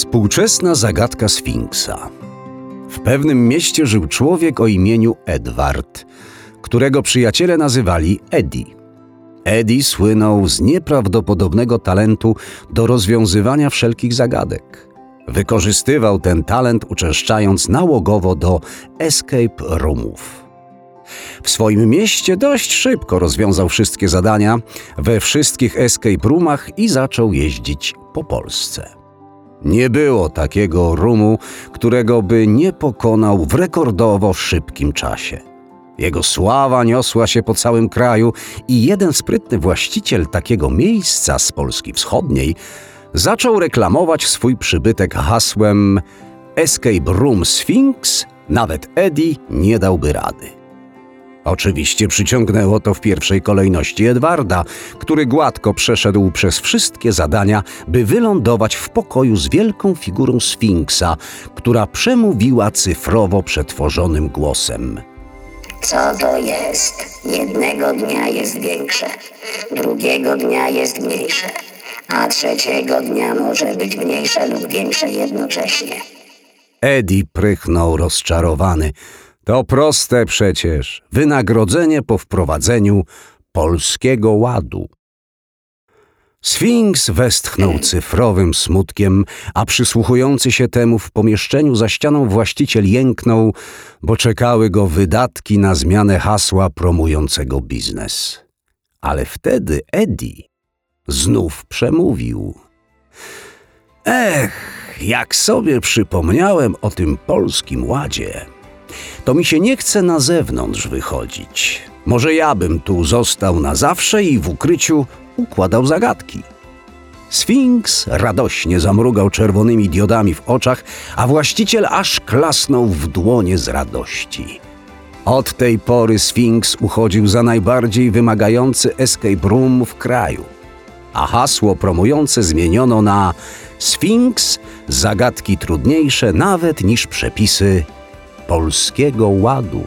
Współczesna zagadka Sfinksa. W pewnym mieście żył człowiek o imieniu Edward, którego przyjaciele nazywali Eddie. Eddie słynął z nieprawdopodobnego talentu do rozwiązywania wszelkich zagadek. Wykorzystywał ten talent uczęszczając nałogowo do escape roomów. W swoim mieście dość szybko rozwiązał wszystkie zadania we wszystkich escape roomach i zaczął jeździć po Polsce. Nie było takiego rumu, którego by nie pokonał w rekordowo szybkim czasie. Jego sława niosła się po całym kraju i jeden sprytny właściciel takiego miejsca z Polski Wschodniej zaczął reklamować swój przybytek hasłem Escape Room Sphinx, nawet Eddie nie dałby rady. Oczywiście przyciągnęło to w pierwszej kolejności Edwarda, który gładko przeszedł przez wszystkie zadania, by wylądować w pokoju z wielką figurą Sfinksa, która przemówiła cyfrowo przetworzonym głosem. Co to jest? Jednego dnia jest większe, drugiego dnia jest mniejsze, a trzeciego dnia może być mniejsze lub większe jednocześnie. Eddie prychnął rozczarowany. To proste przecież. Wynagrodzenie po wprowadzeniu polskiego ładu. Sfinks westchnął cyfrowym smutkiem, a przysłuchujący się temu w pomieszczeniu za ścianą właściciel jęknął, bo czekały go wydatki na zmianę hasła promującego biznes. Ale wtedy Eddie znów przemówił. Ech, jak sobie przypomniałem o tym polskim ładzie to mi się nie chce na zewnątrz wychodzić. Może ja bym tu został na zawsze i w ukryciu układał zagadki. Sfinks radośnie zamrugał czerwonymi diodami w oczach, a właściciel aż klasnął w dłonie z radości. Od tej pory Sfinks uchodził za najbardziej wymagający escape room w kraju, a hasło promujące zmieniono na Sfinks zagadki trudniejsze nawet niż przepisy Polskiego Ładu.